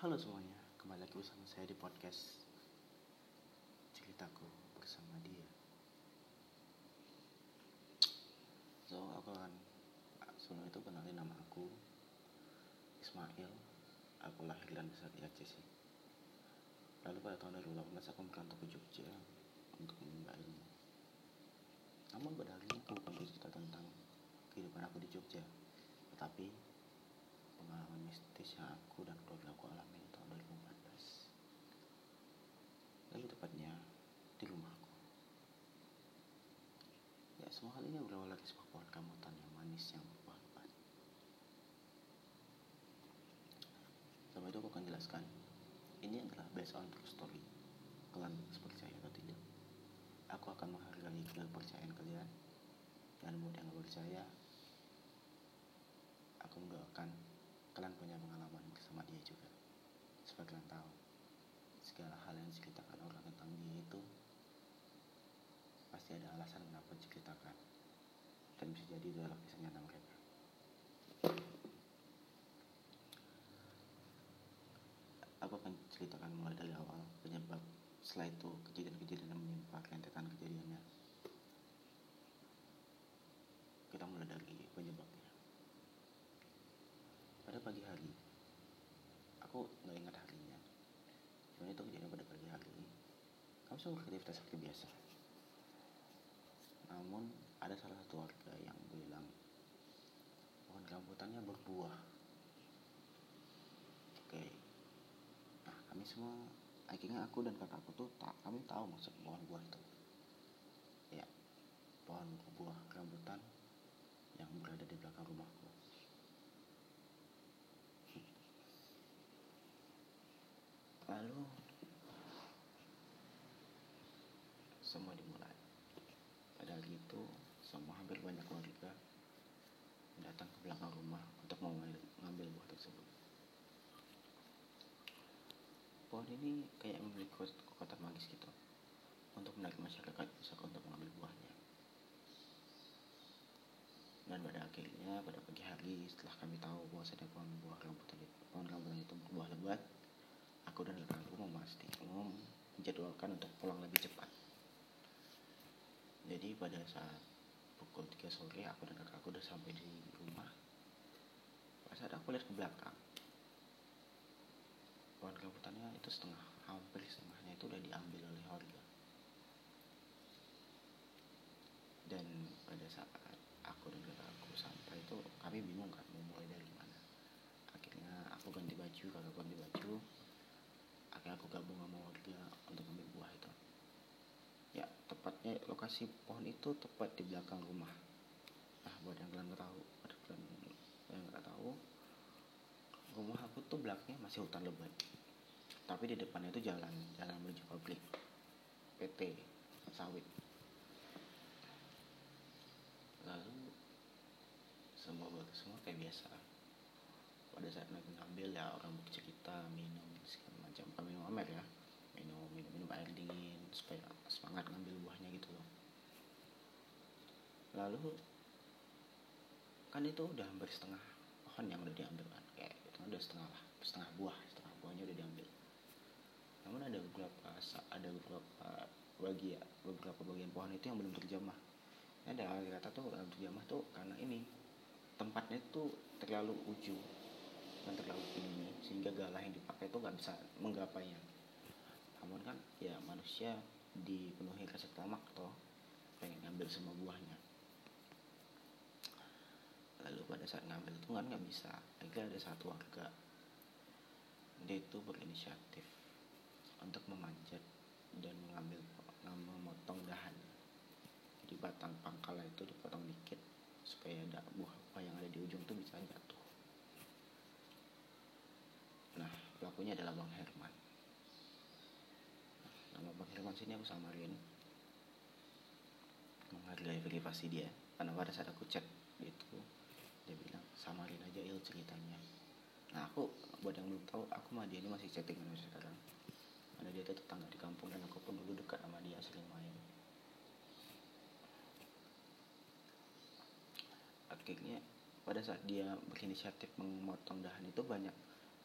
Halo semuanya, kembali lagi bersama saya di podcast Ceritaku bersama dia. So, aku akan sebelum itu kenalin nama aku Ismail. Aku lahir dan besar di Aceh sih. Lalu pada tahun 2018 aku merantau ke Jogja untuk menimba ilmu Namun pada hari ini aku bukan bercerita tentang kehidupan aku di Jogja Tetapi pengalaman mistis yang aku dan keluarga aku alami di tahun 2014 lebih tepatnya di rumahku ya semua hal ini berawal dari sebuah pohon rambutan yang manis yang berbuah lebat sama itu aku akan jelaskan. Ini adalah based on true story. Kalian percaya atau tidak. Aku akan menghargai kepercayaan kalian. Dan buat yang gak percaya aku mendoakan kalian punya pengalaman bersama dia juga. Supaya kalian tahu. Segala hal yang diceritakan orang tentang dia itu pasti ada alasan kenapa diceritakan. Dan bisa jadi itu adalah kisah nyata mereka. Aku akan ceritakan mulai dari awal. Penyebab setelah itu kejadian-kejadian yang menimpa rentetan kejadiannya kita mulai dari penyebabnya pada pagi hari aku nggak ingat harinya cuma itu kejadian pada pagi hari semua beraktivitas seperti biasa. Namun ada salah satu warga yang bilang pohon rambutannya berbuah. Oke. Nah kami semua akhirnya aku dan kakakku tuh tak kami tahu maksud pohon buah itu. Ya pohon buah rambutan yang berada di belakang rumahku. Lalu semua dimulai pada hari itu semua hampir banyak warga datang ke belakang rumah untuk mengambil buah tersebut. Pohon ini kayak memiliki kekuatan magis gitu untuk menarik masyarakat bisa untuk mengambil buahnya. Dan pada akhirnya pada pagi hari setelah kami tahu bahwa ada pohon buah rambutan itu pohon rambutan itu berbuah lebat aku dan kakakku memastikan menjadwalkan untuk pulang lebih cepat. Jadi pada saat pukul 3 sore aku dan kakakku udah sampai di rumah. Pada saat aku lihat ke belakang pohon rambutannya itu setengah hampir setengahnya itu udah diambil oleh warga. Dan pada saat aku dan kakakku sampai itu kami bingung kan mau mulai dari mana. Akhirnya aku ganti baju kakakku ganti baju. Akhirnya aku gabung sama warga untuk ambil tepatnya lokasi pohon itu tepat di belakang rumah. Nah buat yang kalian tahu buat kalian yang nggak tahu rumah aku tuh belakangnya masih hutan lebat. Tapi di depannya itu jalan jalan menuju pabrik PT sawit. Lalu semua semua kayak biasa. Pada saat naik ngambil ya orang bercerita minum segala macam. Bukan minum amer ya. Minum minum minum air dingin supaya semangat ngambil buahnya gitu loh. Lalu kan itu udah hampir setengah pohon yang udah diambil kan kayak itu udah setengah lah setengah buah setengah buahnya udah diambil. Namun ada beberapa ada beberapa bagi ya beberapa bagian pohon itu yang belum terjamah. Ada kata tuh belum terjamah tuh karena ini tempatnya tuh terlalu ujung dan terlalu tinggi sehingga galah yang dipakai itu nggak bisa menggapainya namun kan ya manusia dipenuhi rasa tamak toh pengen ngambil semua buahnya. Lalu pada saat ngambil itu kan nggak bisa akhirnya ada satu warga dia itu berinisiatif untuk memanjat dan mengambil memotong dahan. Jadi batang pangkalnya itu dipotong dikit supaya ada buah-buah yang ada di ujung itu bisa jatuh. Nah, pelakunya adalah Bang Herman. Nama Bang Herman sini aku samarin menghargai privasi dia. Karena pada saat aku chat itu dia bilang samarin aja il ceritanya. Nah aku buat yang belum tahu aku sama dia ini masih chatting sekarang. Karena dia tuh tetangga di kampung dan aku pun dulu dekat sama dia sering main. Akhirnya pada saat dia berinisiatif memotong dahan itu banyak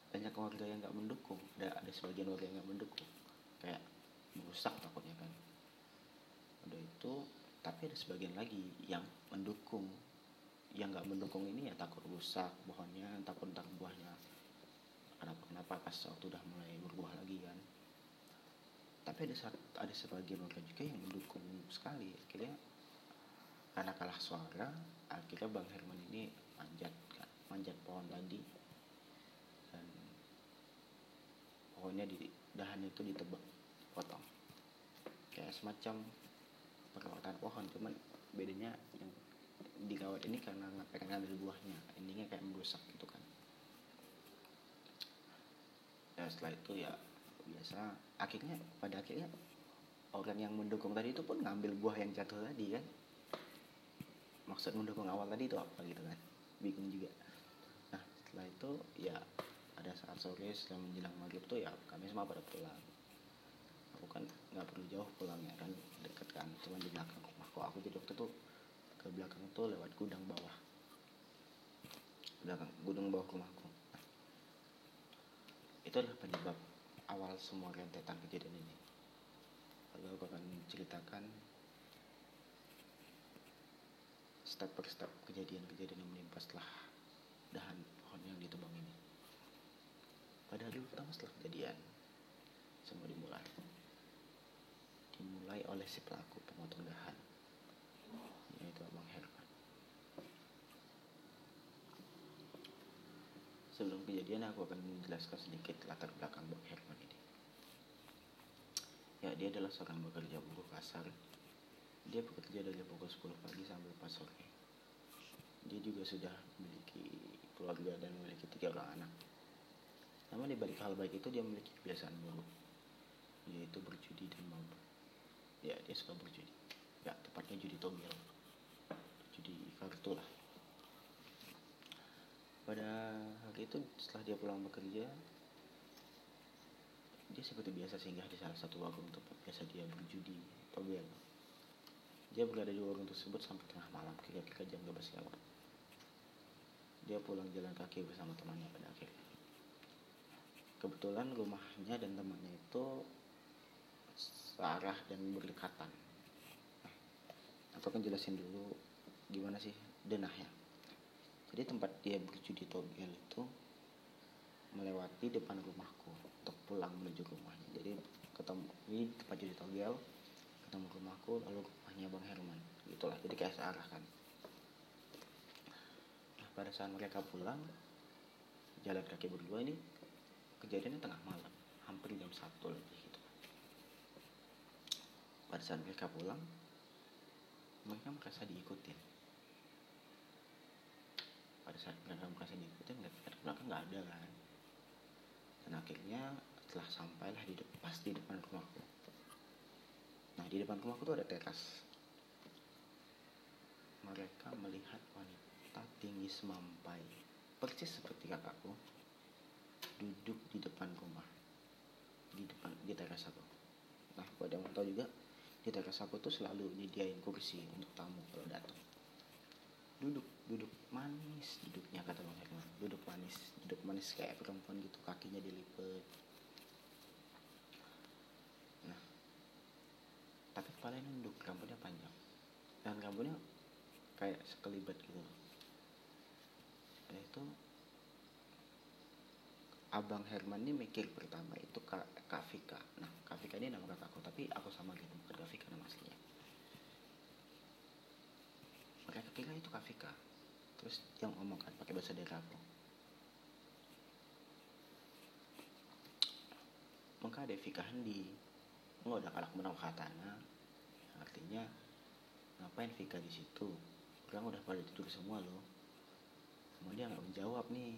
banyak warga yang nggak mendukung. Ada ada sebagian warga yang nggak mendukung. Kayak merusak takutnya kan. Udah itu tapi ada sebagian lagi yang mendukung. Yang nggak mendukung ini ya takut rusak pohonnya takut ntar buahnya kenapa kenapa pas waktu udah mulai berbuah lagi kan. Tapi ada saat ada sebagian warga juga yang mendukung sekali. Akhirnya karena kalah suara akhirnya bang Herman ini manjat kan manjat pohon tadi. Dan pohonnya di dahan itu ditebak semacam perawatan pohon cuman bedanya yang dikawat ini karena pengen ngambil buahnya endingnya kayak merusak gitu kan. Ya setelah itu ya biasa akhirnya pada akhirnya orang yang mendukung tadi itu pun ngambil buah yang jatuh tadi kan. Maksud mendukung awal tadi itu apa gitu kan? Bingung juga. Nah setelah itu ya ada saat sore setelah menjelang maghrib tuh ya kami semua pada pulang aku kan nggak perlu jauh pulangnya kan deket kan. Cuma di belakang rumahku aku jadi waktu itu ke belakang tuh lewat gudang bawah. Belakang gudang bawah rumahku itu adalah penyebab awal semua rentetan kejadian ini. Lalu aku akan menceritakan step per step kejadian-kejadian yang menimpa setelah dahan pohon yang ditebang ini. Pada hari pertama setelah kejadian semua dimulai dimulai oleh si pelaku pemotong dahan. Yaitu Abang Herman. Sebelum kejadian aku akan menjelaskan sedikit latar belakang Bang Herman ini. Ya dia adalah seorang pekerja buruh kasar. Dia bekerja dari pukul 10 pagi sampai 4 sore. Dia juga sudah memiliki keluarga dan memiliki tiga orang anak. Namun di balik hal baik itu dia memiliki kebiasaan buruk yaitu berjudi dan mabuk ya dia suka berjudi. Ya tepatnya judi togel. Judi kartu lah. Pada hari itu setelah dia pulang bekerja dia seperti biasa singgah di salah satu warung tempat biasa dia berjudi togel. Dia berada di warung tersebut sampai tengah malam kira-kira jam 12 lewat dia pulang jalan kaki bersama temannya pada akhirnya. Kebetulan rumahnya dan temannya itu searah dan berdekatan. Nah, aku akan jelasin dulu gimana sih denahnya jadi tempat dia berjudi togel itu melewati depan rumahku untuk pulang menuju rumahnya. Jadi ketemu di tempat judi togel ketemu rumahku lalu rumahnya bang Herman. Gitulah jadi kayak searah kan. Nah, pada saat mereka pulang jalan kaki berdua ini kejadiannya tengah malam hampir jam satu lebih pada saat mereka pulang mereka merasa diikutin. Pada saat mereka merasa diikutin belakang nggak ada kan. Dan akhirnya setelah sampailah di depan pas di depan rumahku nah di depan rumahku tuh ada teras. Mereka melihat wanita tinggi semampai persis seperti kakakku duduk di depan rumah. Di depan di teras aku. Nah buat yang mau tahu juga di teras aku tuh selalu nyediain kursi untuk tamu kalau datang. Duduk duduk manis duduknya kata bang Herman. Duduk manis duduk manis kayak perempuan gitu kakinya dilipat nah tapi kepalanya nunduk rambutnya panjang. Dan rambutnya kayak sekelibat gitu. Dan itu Abang Herman ini mikir pertama itu Kak, Vika. Nah, Kak Vika ini nama kakakku, tapi aku sama gitu, bukan Kak Vika nama aslinya. Mereka kira itu Kak Vika. Terus yang ngomong kan pakai bahasa daerah aku. Maka ada Vika Hendi. Enggak udah kalak menang katana. Artinya ngapain Vika di situ? Orang udah pada tidur semua loh. Kemudian dia nggak menjawab nih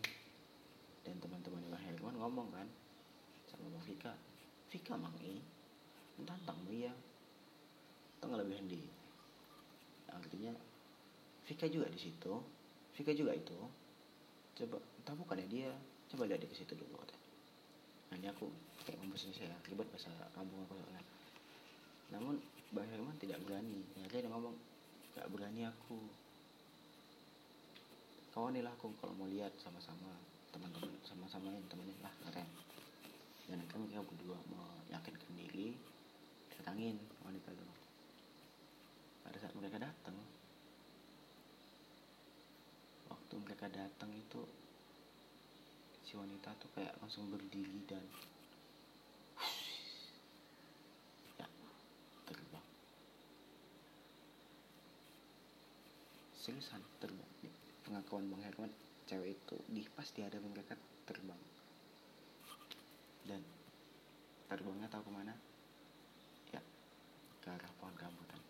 dan teman-teman Bang Herman ngomong kan sama Bang Vika. Vika mang i tantang ya tengah lebih hendi artinya Vika juga di situ. Vika juga itu. Coba entah bukan ya dia coba lihat di situ dulu kata nah aku kayak ngomong saya ribet bahasa kampung aku soalnya. Namun Bang Herman tidak berani. Ternyata dia ngomong gak berani aku. Kawanilah aku kalau mau lihat sama-sama teman-teman sama-sama yang temenin lah keren. Dan akhirnya mereka berdua meyakinkan diri datangin wanita itu. Pada saat mereka datang waktu mereka datang itu si wanita tuh kayak langsung berdiri dan ya terbang seriusan terbang pengakuan bang Herman cewek itu di pas di hadapan mereka terbang. Dan terbangnya tahu ke mana? Ya ke arah pohon rambutan.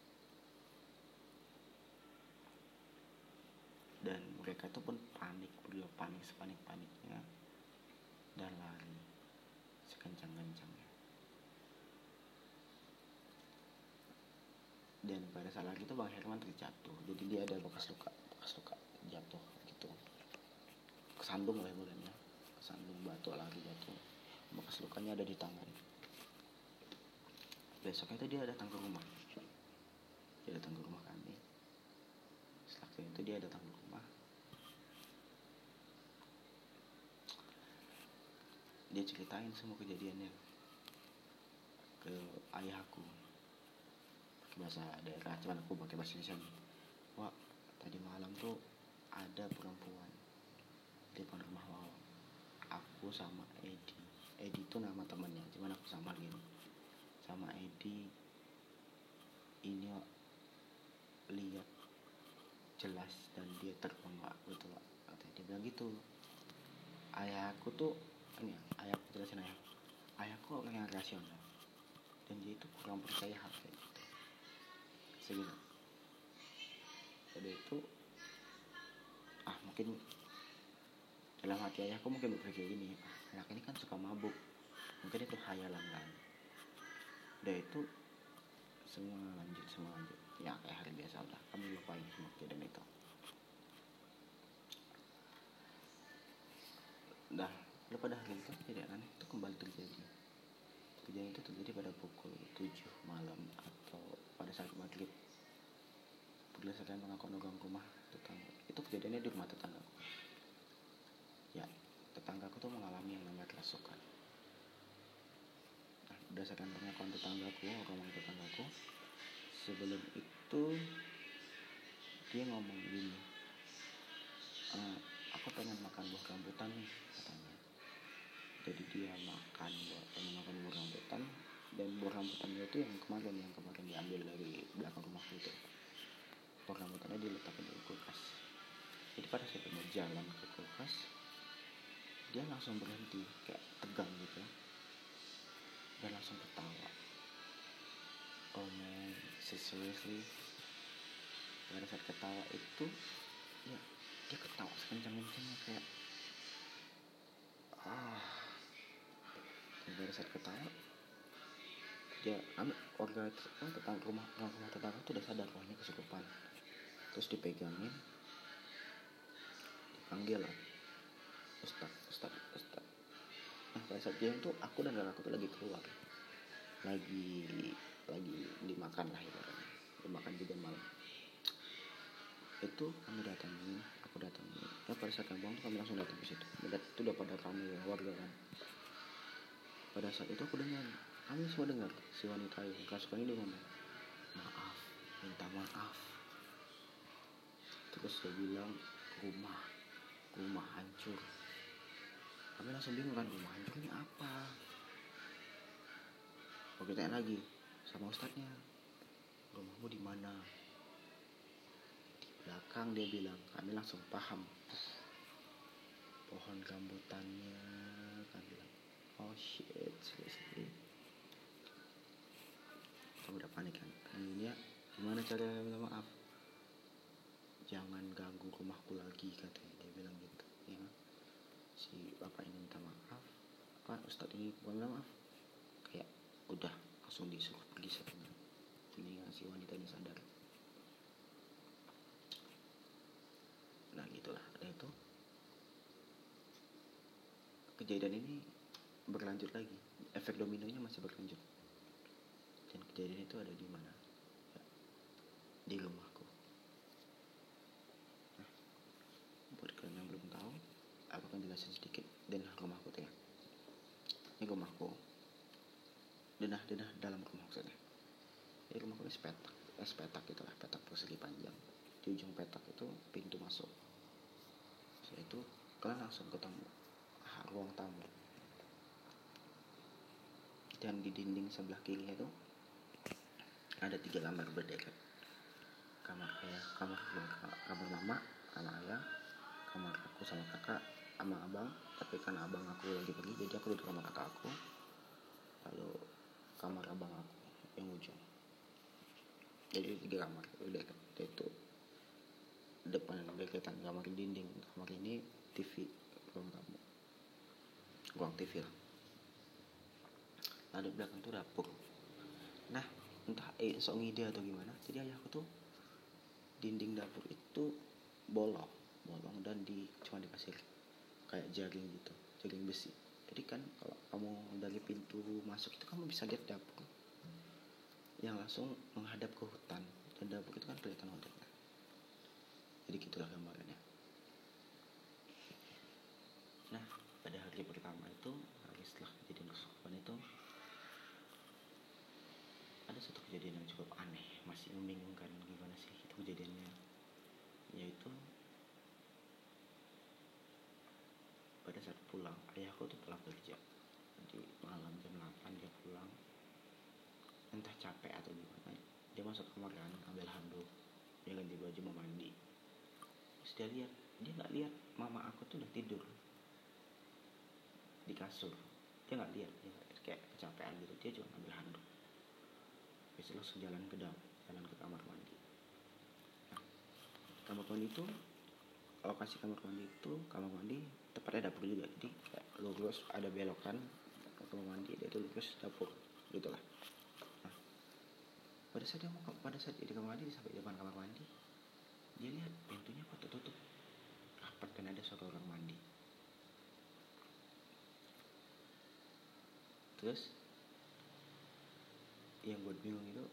Dan mereka itu pun panik beliau panik sepanik paniknya dan lari sekencang kencangnya dan pada saat lari itu bang Herman terjatuh. Jadi dia ada bekas luka bekas luka jatuh kesandung lah ibaratnya. Kesandung batu lari jatuh bekas lukanya ada di tangan. Besoknya itu dia datang ke rumah. Dia datang ke rumah kami. Setelah itu dia datang ke rumah. Dia ceritain semua kejadiannya ke ayahku pakai bahasa daerah cuman aku pakai bahasa Indonesia. Wah tadi malam tuh ada perempuan depan rumah Wawa aku sama Edi. Edi itu nama temannya cuman aku sama gini sama Edi ini lihat jelas dan dia terbang Wak, gitu Wak. katanya dia bilang gitu. Ayahku tuh ini ya, ayahku jelasin ayah. Ayahku orang yang rasional. Dan dia itu kurang percaya hal kayak gitu. Segitu jadi itu ah mungkin dalam hati ayahku mungkin berpikir gini ah, anak ini kan suka mabuk. Mungkin itu hayalan kan. Udah itu semua lanjut semua lanjut. Ya kayak hari biasa udah kami lupain semua kejadian itu. Dah lalu pada hari itu kejadian aneh. Itu kembali terjadi. Kejadian itu terjadi pada pukul 7 malam atau pada saat maghrib. Berdasarkan pengakuan orang rumah tetangga. Itu kejadiannya di rumah tetanggaku ya tetanggaku tuh mengalami yang namanya kerasukan. Nah, berdasarkan pengakuan tetanggaku orang tetanggaku sebelum itu dia ngomong gini e, aku pengen makan buah rambutan nih katanya. Jadi dia makan buah pengen makan buah rambutan dan buah rambutannya itu yang kemarin yang kemarin diambil dari belakang rumah itu. Buah rambutannya diletakkan di kulkas. Jadi pada saat jalan ke kulkas dia langsung berhenti kayak tegang gitu. Dan langsung ketawa. Oh man seriously? Pada saat ketawa itu ya dia ketawa sekencang-kencangnya kayak ah. Dan pada saat ketawa dia kami warga oh, tetangga rumah orang rumah tetangga itu udah sadar rohnya kesukupan. Terus dipegangin dipanggil lah ustad ustad ustad nah pada saat dia itu aku dan kakakku tuh lagi keluar. Lagi lagi dimakan lah ibaratnya. Dimakan juga malam. Itu kami datangin aku datangin ya pada saat kami tuh kami langsung datang ke situ. Melihat itu udah pada kami ya, warga kan. Pada saat itu aku dengar kami semua dengar si wanita yang kerasukan ini ngomong maaf minta maaf. Terus dia bilang rumah rumah hancur kami langsung bingung kan rumah ini apa? Oke tanya lagi sama ustadznya rumahmu di mana? Di belakang dia bilang. Kami langsung paham. Pohon rambutannya kan bilang. Oh shit seriously udah panik kan. Akhirnya gimana cara minta maaf? Jangan ganggu rumahku lagi katanya. Dia bilang gitu ya si bapak ini minta maaf. Pak ustadz ini bukan minta maaf. Kayak udah langsung disuruh pergi sekarang ini si wanita ini sadar. Nah gitulah. Ada itu. Kejadian ini berlanjut lagi. Efek dominonya masih berlanjut. Dan kejadian itu ada di mana? Ya, di rumahku nah, buat kalian yang belum tahu aku akan jelasin jelasin sedikit denah rumahku tuh ya ini rumahku. Denah denah dalam rumah maksudnya. Ini rumahku ini eh, gitu lah petak persegi panjang. Di ujung petak itu pintu masuk. Setelah itu kalian langsung ketemu. Ruang tamu. Dan di dinding sebelah kiri itu ada tiga kamar berderet kamar ayah kamar kamar mama sama ayah kamar aku sama kakak sama abang tapi kan abang aku lagi pergi jadi aku duduk sama kakak aku. Lalu kamar abang aku yang ujung. Jadi tiga kamar udah itu depan deketan kamar dinding. Kamar ini TV ruang tamu ruang TV lah. Ada belakang tuh dapur. Nah entah eh sok ngide atau gimana jadi ayahku tuh dinding dapur itu bolong bolong dan di cuma dikasih kayak jaring gitu jaring besi. Jadi kan kalau kamu dari pintu masuk itu kamu bisa lihat dapur. Yang langsung menghadap ke hutan dan dapur itu kan kelihatan hutannya jadi gitulah gambarannya. Nah pada hari pertama itu hari setelah kejadian kesurupan itu ada satu kejadian yang cukup aneh masih membingungkan gimana sih itu kejadiannya yaitu pada saat pulang ayahku tuh pulang kerja. Jadi malam jam 8 dia pulang. Entah capek atau gimana dia masuk kamar kan ambil handuk. Dia ganti baju mau mandi. Terus dia lihat dia nggak lihat mama aku tuh udah tidur. Di kasur. Dia nggak lihat dia kayak kecapean gitu dia cuma ambil handuk. Terus langsung jalan ke dalam, jalan ke kamar mandi. Nah, kamar mandi itu lokasi kamar mandi itu kamar mandi tepatnya dapur juga. Jadi lurus ada belokan kamar mandi dia itu lurus dapur gitulah nah pada saat dia mau pada saat dia di kamar mandi sampai depan kamar mandi dia lihat pintunya kok tertutup. Rapat kan ada suara orang mandi. Terus yang buat bingung itu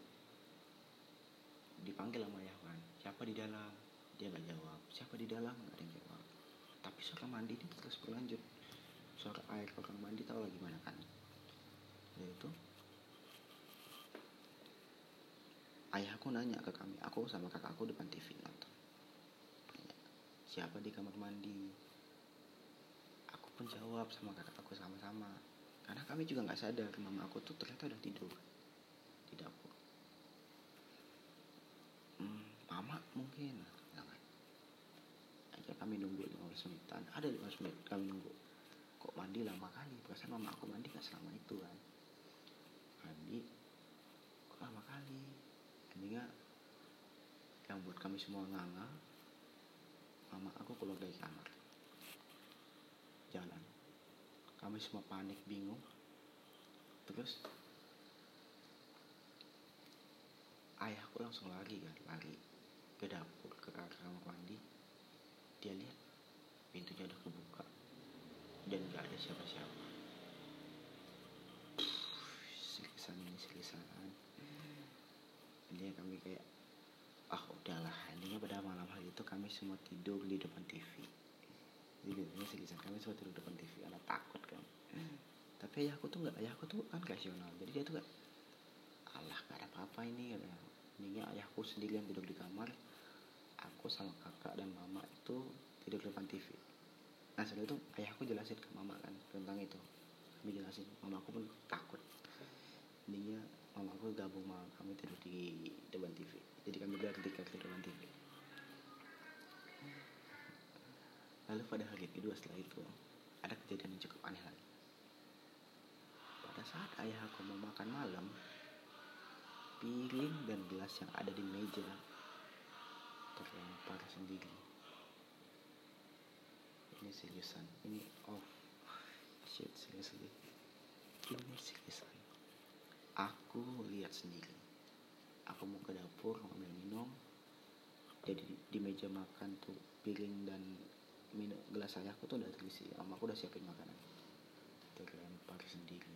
dipanggil sama ayah kan. Siapa di dalam? Dia nggak jawab. Siapa di dalam suara mandi ini terus berlanjut suara air orang mandi tahu lagi mana kan? Dan itu. Ayahku nanya ke kami aku sama kakakku depan TV nonton siapa di kamar mandi? Aku pun jawab sama kakak aku sama-sama. Karena kami juga nggak sadar mama aku tuh ternyata udah tidur. Di dapur hmm, mama mungkin kami nunggu 15 menitan. Ada 15 menit kami nunggu. Kok mandi lama kali? Perasaan mama aku mandi gak selama itu kan? Mandi kok lama kali? Endingnya yang buat kami semua nganga mama aku keluar dari kamar. Jalan. Kami semua panik bingung. Terus ayahku langsung lari kan? Lari ke dapur ke kamar mandi dia lihat pintunya udah kebuka. Dan gak ada siapa-siapa. Silisan ini silisan ini kami kayak ah udahlah. Intinya pada malam hari itu kami semua tidur di depan TV jadi ini silisan kami semua tidur di depan TV karena takut kan. Tapi ayahku tuh nggak ayahku tuh kan rasional. Jadi dia tuh gak alah gak ada apa-apa ini katanya ini ayahku sendirian tidur di kamar aku sama kakak dan mama itu tidur di depan TV nah setelah itu ayahku jelasin ke mama kan tentang itu. Kami jelasin mama aku pun takut. Intinya mama aku gabung sama kami tidur di depan TV jadi kami berdua tidur di depan TV lalu pada hari kedua setelah itu ada kejadian yang cukup aneh lagi. Pada saat ayah aku mau makan malam piring dan gelas yang ada di meja terlempar sendiri. Ini seriusan. Ini off. Shit seriously. Ini seriusan aku lihat sendiri. Aku mau ke dapur ngambil minum. Jadi di meja makan tuh piring dan minum gelas saya aku tuh udah terisi. Sama aku udah siapin makanan. Terlempar sendiri.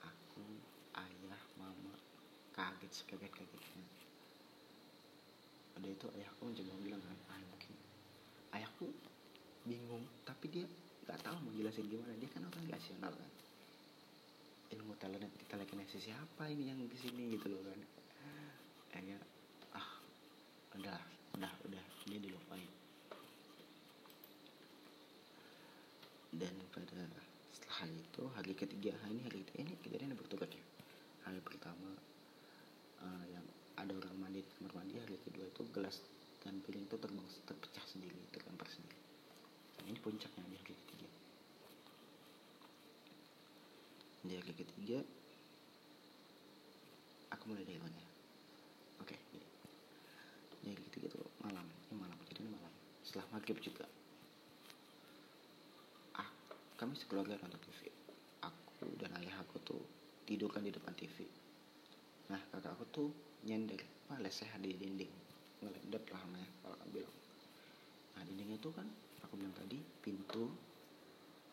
Aku ayah mama kaget sekaget kagetnya ada itu ayahku mencoba bilang kan ah mungkin. Ayahku bingung tapi dia nggak tahu mau jelasin gimana. Dia kan orang rasional kan. Ilmu telekinesis siapa ini yang di sini gitu loh kan. Akhirnya ah udah udah udah. Ini dilupain. Dan pada setelah hari itu hari ketiga ini hari ketiga ini kejadian bertukar ya hari pertama uh, yang ada orang mandi di kamar mandi hari kedua itu gelas dan piring itu terbang terpecah sendiri terlempar sendiri. Dan ini puncaknya di hari ketiga. Di hari ketiga aku mulai dari mana? Oke ini. Di hari ketiga itu malam ini malam jadi ini malam. Setelah maghrib juga. Ah kami sekeluarga nonton TV aku dan ayah aku tuh tidur kan di depan TV nah kakak aku tuh nyender. Apa lesehan di dinding. Ngelendep lah namanya kalau kan bilang nah dinding itu kan aku bilang tadi pintu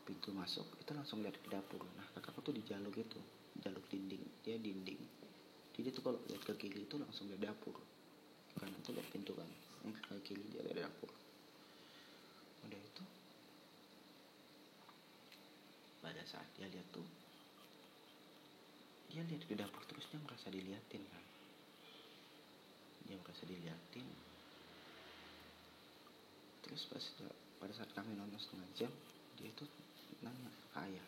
pintu masuk itu langsung lihat ke dapur. Nah kakakku tuh di jalur itu jalur dinding. Dia dinding. Jadi tuh kalau lihat ke kiri itu langsung lihat dapur. Karena tuh lihat pintu kan. Yang ke kiri dia lihat dapur. Udah itu pada saat dia lihat tuh dia lihat ke dapur terus dia merasa diliatin kan dia merasa diliatin terus pas pada saat kami nonton setengah jam dia itu nanya ke ayah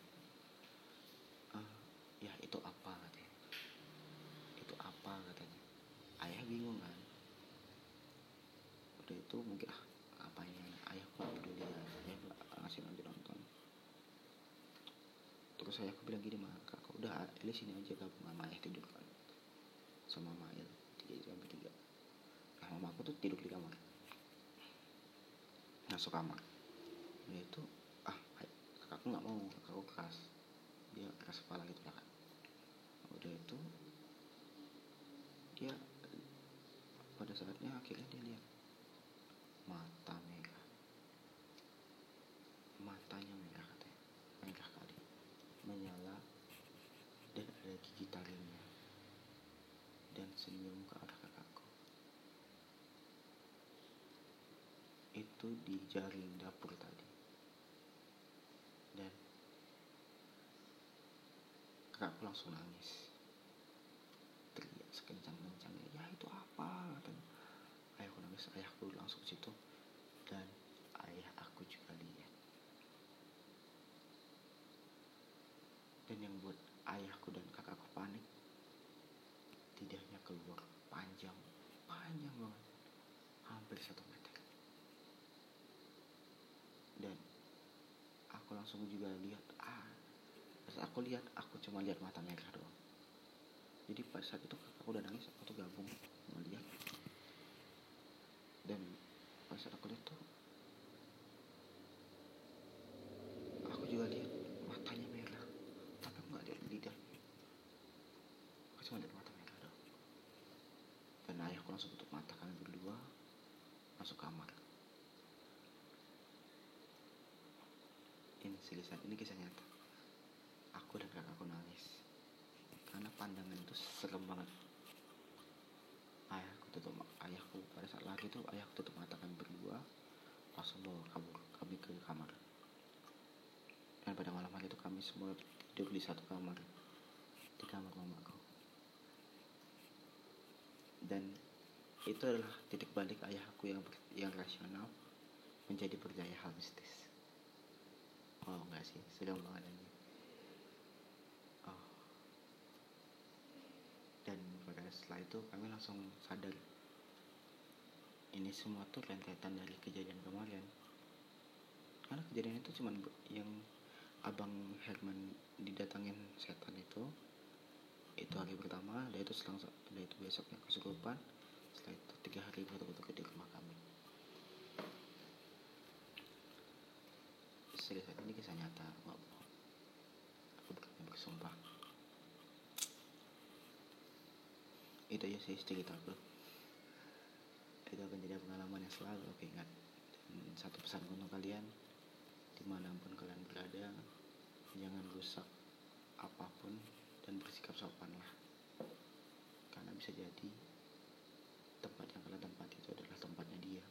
ah, ya itu apa? katanya. Itu apa? katanya. Ayah bingung kan. Udah itu mungkin ah apa ini? Ayah kok peduli ya? Ayah ngasih lanjut nonton. Terus saya aku bilang gini mah kakak udah Eli sini aja gabung sama ayah tidur kan sama Mail tiga jam bertiga nah mama aku tuh tidur di kamar. Masuk kamar dia itu ah kakakku nggak mau kakakku keras. Dia keras kepala gitu lah kan udah itu dia pada saatnya akhirnya dia lihat mata merah matanya merah katanya. Merah kali menyala dan ada gigi taringnya dan senyum ke arah kakakku itu di jaring dapur tadi. Dan kakakku langsung nangis. Teriak sekencang-kencangnya ya itu apa? Katanya. Ayahku nangis ayahku langsung ke situ dan ayah aku juga lihat dan yang buat ayahku dan kakakku panik tidaknya keluar panjang panjang banget hampir satu meter dan aku langsung juga lihat ah. Pas aku lihat aku cuma lihat mata merah doang. Jadi pas saat itu aku udah nangis aku tuh gabung melihat dan pas saat aku lihat tuh aku juga lihat matanya merah tapi aku nggak lihat lidahnya aku cuma lihat mata merah doang dan ayahku langsung tutup mata kami berdua masuk kamar kisah ini kisah nyata. Aku dan kakakku nangis. Karena pandangan itu serem banget. Ayahku tutup ayahku pada saat lari itu ayahku tutup mata kami berdua. Langsung bawa kabur kami ke kamar. Dan pada malam hari itu kami semua tidur di satu kamar. Di kamar mamaku dan itu adalah titik balik ayahku yang yang rasional menjadi percaya hal mistis oh enggak sih. Sudah mengalami oh. Dan pada setelah itu kami langsung sadar. Ini semua tuh rentetan dari kejadian kemarin. Karena kejadian itu cuman yang abang Herman didatangin setan itu itu hari pertama dan itu selang dan itu besoknya kesurupan setelah itu tiga hari betul-betul di rumah kami serius ini kisah nyata. Aku berani bersumpah itu aja sih cerita aku. Itu akan jadi pengalaman yang selalu aku ingat. Dan satu pesan untuk kalian di mana pun kalian berada jangan rusak apa pun dan bersikap sopanlah karena bisa jadi tempat yang kalian tempati itu adalah tempatnya dia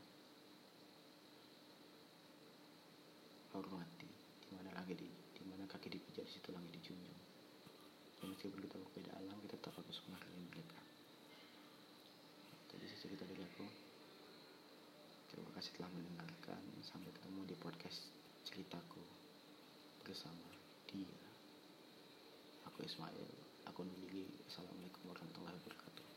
hormati. Di mana lagi di di mana kaki dipijak di situ langit dijunjung. Dan meskipun kita berbeda alam kita tetap harus menghargai mereka. Jadi cerita dari aku terima kasih telah mendengarkan. Sampai ketemu di podcast ceritaku bersama dia. Aku Ismail aku Nuli Assalamualaikum warahmatullahi wabarakatuh